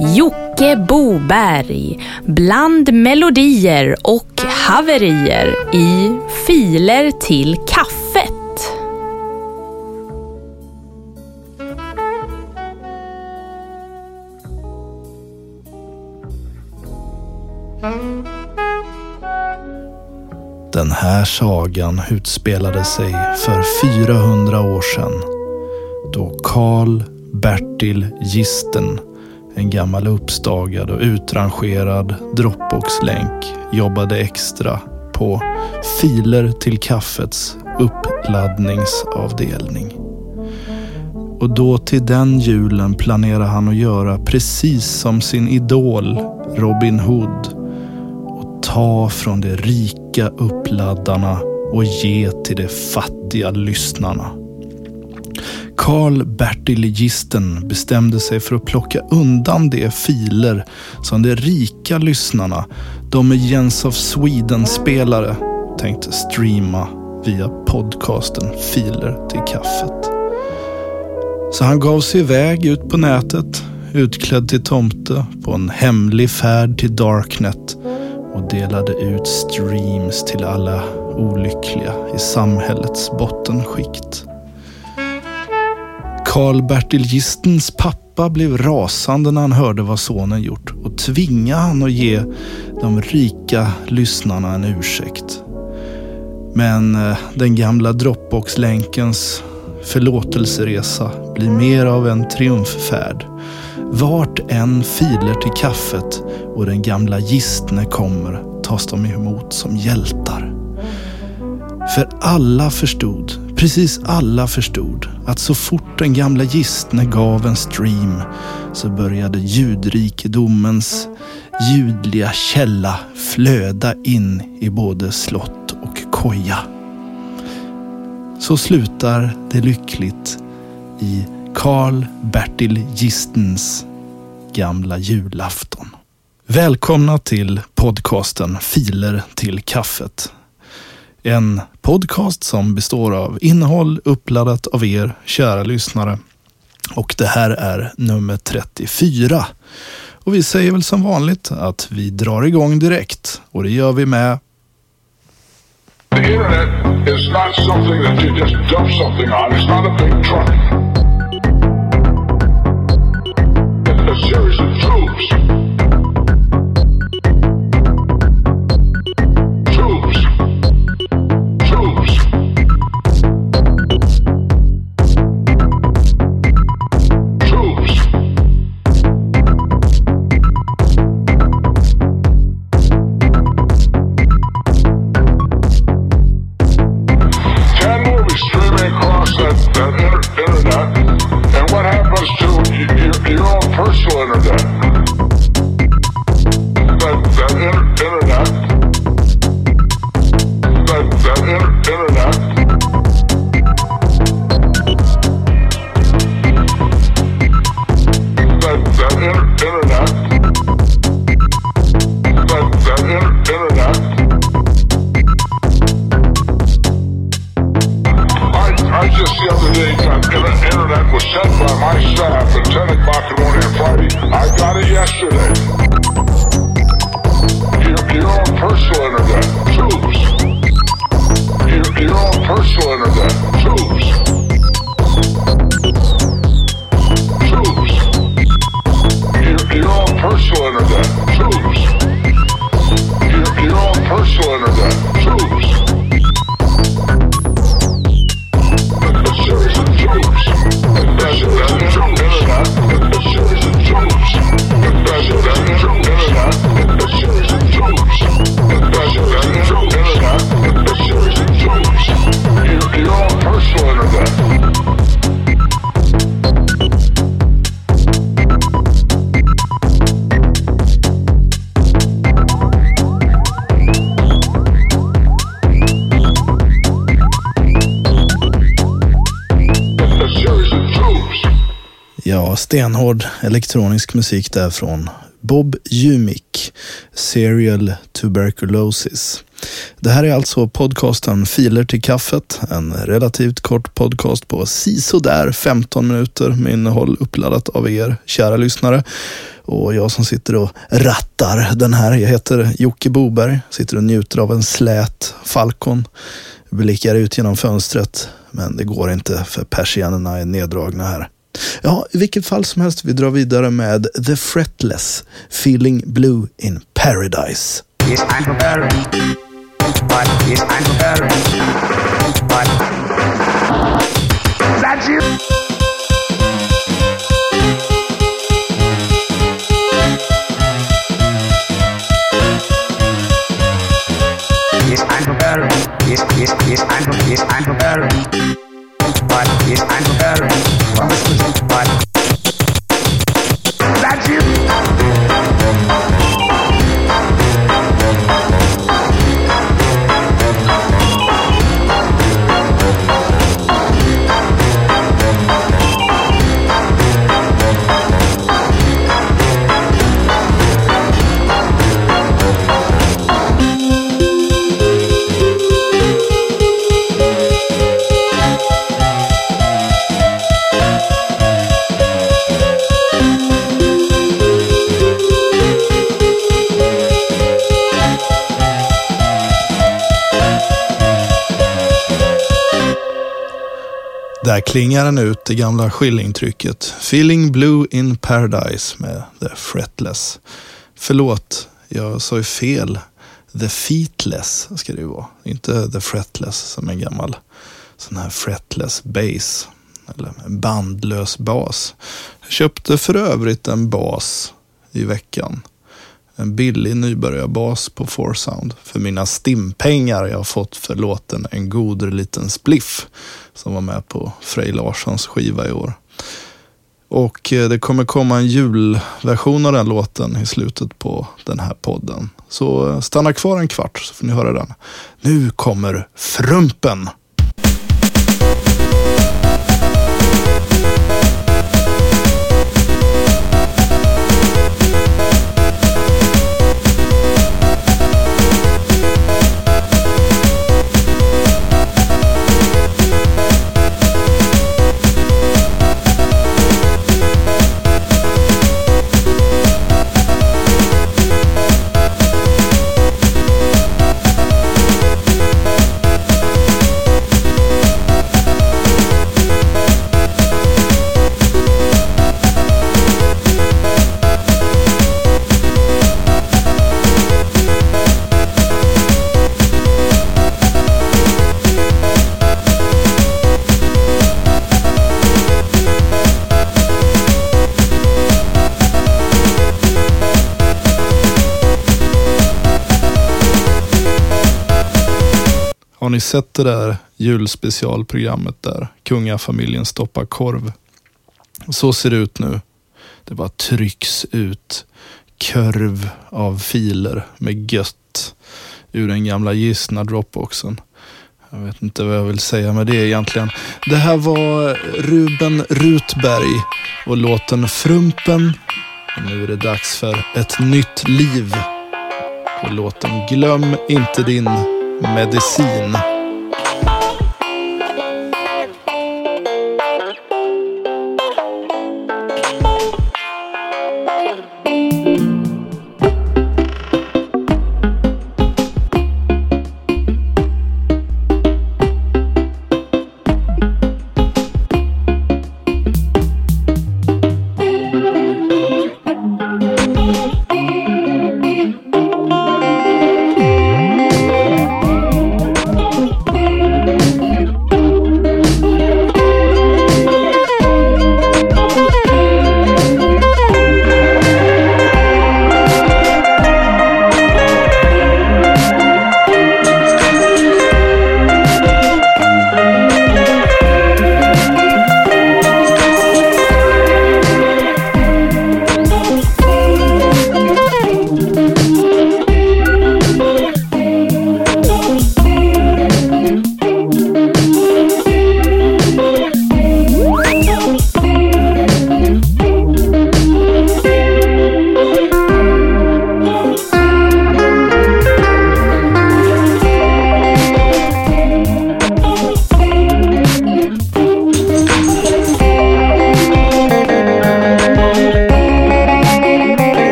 Jocke Boberg bland melodier och haverier i Filer till kaffet. Den här sagan utspelade sig för 400 år sedan då Karl Bertil Gisten, en gammal uppstagad och utrangerad Dropbox-länk, jobbade extra på Filer till kaffets uppladdningsavdelning. Och då till den julen planerar han att göra precis som sin idol Robin Hood och ta från de rika uppladdarna och ge till de fattiga lyssnarna. Karl Bertil Gisten bestämde sig för att plocka undan de filer som de rika lyssnarna, de med Jens of Sweden-spelare, tänkte streama via podcasten Filer till kaffet. Så han gav sig iväg ut på nätet, utklädd till tomte, på en hemlig färd till Darknet och delade ut streams till alla olyckliga i samhällets bottenskikt. Karl-Bertil Gistens pappa blev rasande när han hörde vad sonen gjort och tvingade han att ge de rika lyssnarna en ursäkt. Men eh, den gamla Dropbox-länkens förlåtelseresa blir mer av en triumffärd. Vart en filer till kaffet och den gamla gistne kommer tas de emot som hjältar. För alla förstod, precis alla förstod, att så fort den gamla gistne gav en stream så började ljudrikedomens ljudliga källa flöda in i både slott och koja. Så slutar det lyckligt i Karl Bertil Gistens gamla julafton. Välkomna till podcasten Filer till kaffet. En podcast som består av innehåll uppladdat av er kära lyssnare. Och det här är nummer 34. Och vi säger väl som vanligt att vi drar igång direkt. Och det gör vi med The internet is not something that you just dump something on. It's not a big truck. special. Stenhård elektronisk musik där från Bob Jumik, Serial Tuberculosis. Det här är alltså podcasten Filer till kaffet, en relativt kort podcast på sisådär 15 minuter med innehåll uppladdat av er kära lyssnare. Och jag som sitter och rattar den här, jag heter Jocke Boberg, sitter och njuter av en slät Falcon, blickar ut genom fönstret, men det går inte för persiennerna är neddragna här. Ja, i vilket fall som helst, vi drar vidare med The Fretless, Feeling Blue in Paradise. Yes, Där klingar den ut, det gamla skillingtrycket. Feeling Blue in Paradise med The Fretless. Förlåt, jag sa ju fel. The Feetless ska det ju vara. Inte The Fretless som en gammal sån här fretless bass. Eller en bandlös bas. Jag köpte för övrigt en bas i veckan. En billig nybörjarbas på Foursound för mina stimpengar jag har fått för låten En god liten spliff som var med på Frej Larssons skiva i år. Och eh, det kommer komma en julversion av den låten i slutet på den här podden. Så eh, stanna kvar en kvart så får ni höra den. Nu kommer Frumpen! Har ni sett det där julspecialprogrammet där kungafamiljen stoppar korv? Så ser det ut nu. Det bara trycks ut kurv av filer med gött ur den gamla gissna dropboxen. Jag vet inte vad jag vill säga med det egentligen. Det här var Ruben Rutberg och låten Frumpen. Och nu är det dags för ett nytt liv. Och låten Glöm inte din medicin.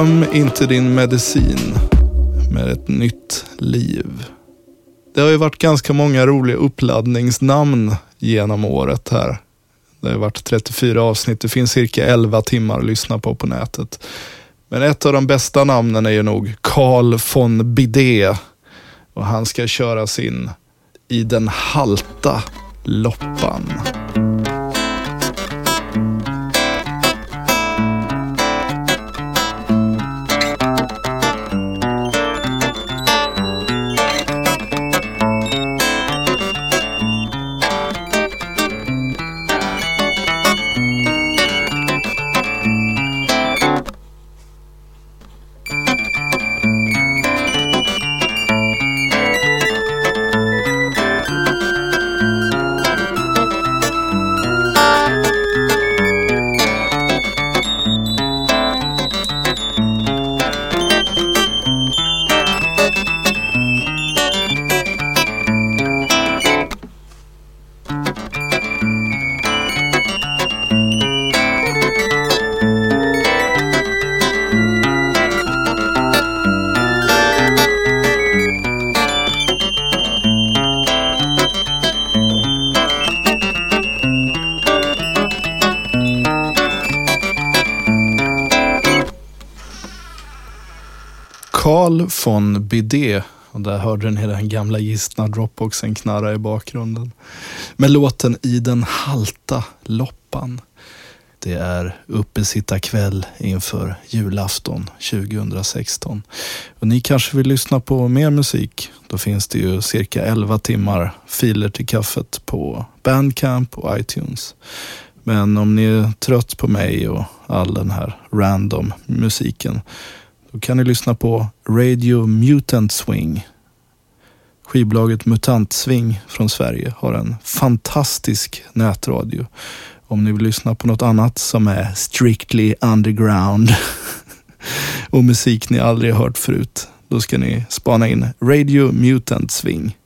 Glöm inte din medicin med ett nytt liv. Det har ju varit ganska många roliga uppladdningsnamn genom året här. Det har varit 34 avsnitt. Det finns cirka 11 timmar att lyssna på på nätet. Men ett av de bästa namnen är ju nog Carl von Bidé. Och han ska köra sin I den halta loppan. Carl von Bidé. Och där hörde ni den gamla gistna dropboxen knarra i bakgrunden. Med låten I den halta loppan. Det är uppesittarkväll inför julafton 2016. Och ni kanske vill lyssna på mer musik? Då finns det ju cirka 11 timmar filer till kaffet på Bandcamp och iTunes. Men om ni är trött på mig och all den här random musiken då kan ni lyssna på Radio Mutant Swing. Skivbolaget Mutant Swing från Sverige har en fantastisk nätradio. Om ni vill lyssna på något annat som är strictly underground och musik ni aldrig hört förut, då ska ni spana in Radio Mutant Swing.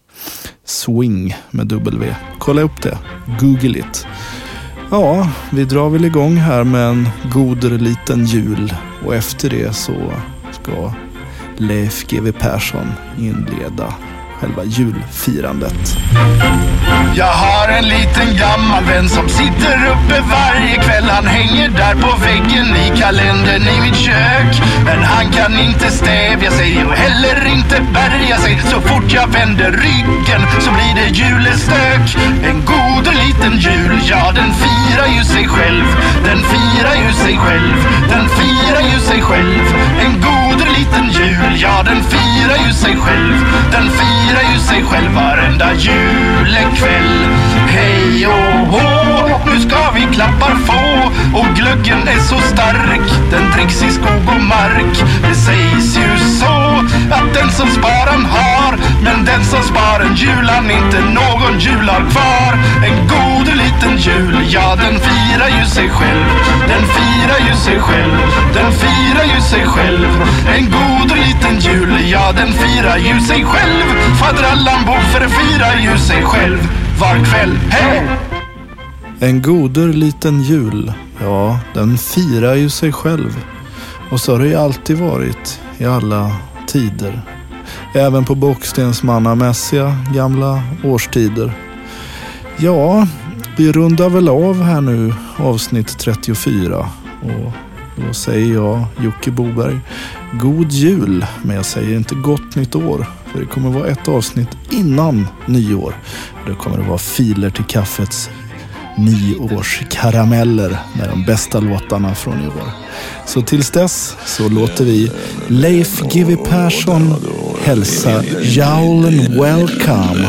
Swing med W. Kolla upp det. Google it. Ja, vi drar väl igång här med en god liten jul och efter det så ska Leif GW Persson inleda själva julfirandet. Jag har en liten gammal vän som sitter uppe varje kväll. Han hänger där på väggen i kalendern i mitt kök. Men han kan inte stävja sig och heller inte bärga sig. Så fort jag vänder ryggen så blir det julestök. En god liten jul, ja den firar ju sig själv. Den firar ju sig själv. Den firar ju sig själv. Sig själv varenda julekväll. Hej och hå, nu ska vi klappar få och glöggen är så stark. Den dricks i skog och mark. Det sägs ju så att den som spar han har, men den som spar en jul han inte någon jul har kvar. En god liten jul, ja den firar ju sig själv. Ju sig själv. Den firar ju sig själv. En god liten jul, ja den firar ju sig själv. Fadrallan Allan firar ju sig själv var kväll. Hej! En goder liten jul, ja, den firar ju sig själv. Och så har det ju alltid varit i alla tider. Även på bockstensmannamässiga gamla årstider. Ja, vi rundar väl av här nu avsnitt 34. Och då säger jag, Jocke Boberg, god jul. Men jag säger inte gott nytt år. För det kommer vara ett avsnitt innan nyår. Det kommer det vara filer till kaffets nyårskarameller med de bästa låtarna från i år. Så tills dess så låter vi Leif GW Persson hälsa jowlen welcome.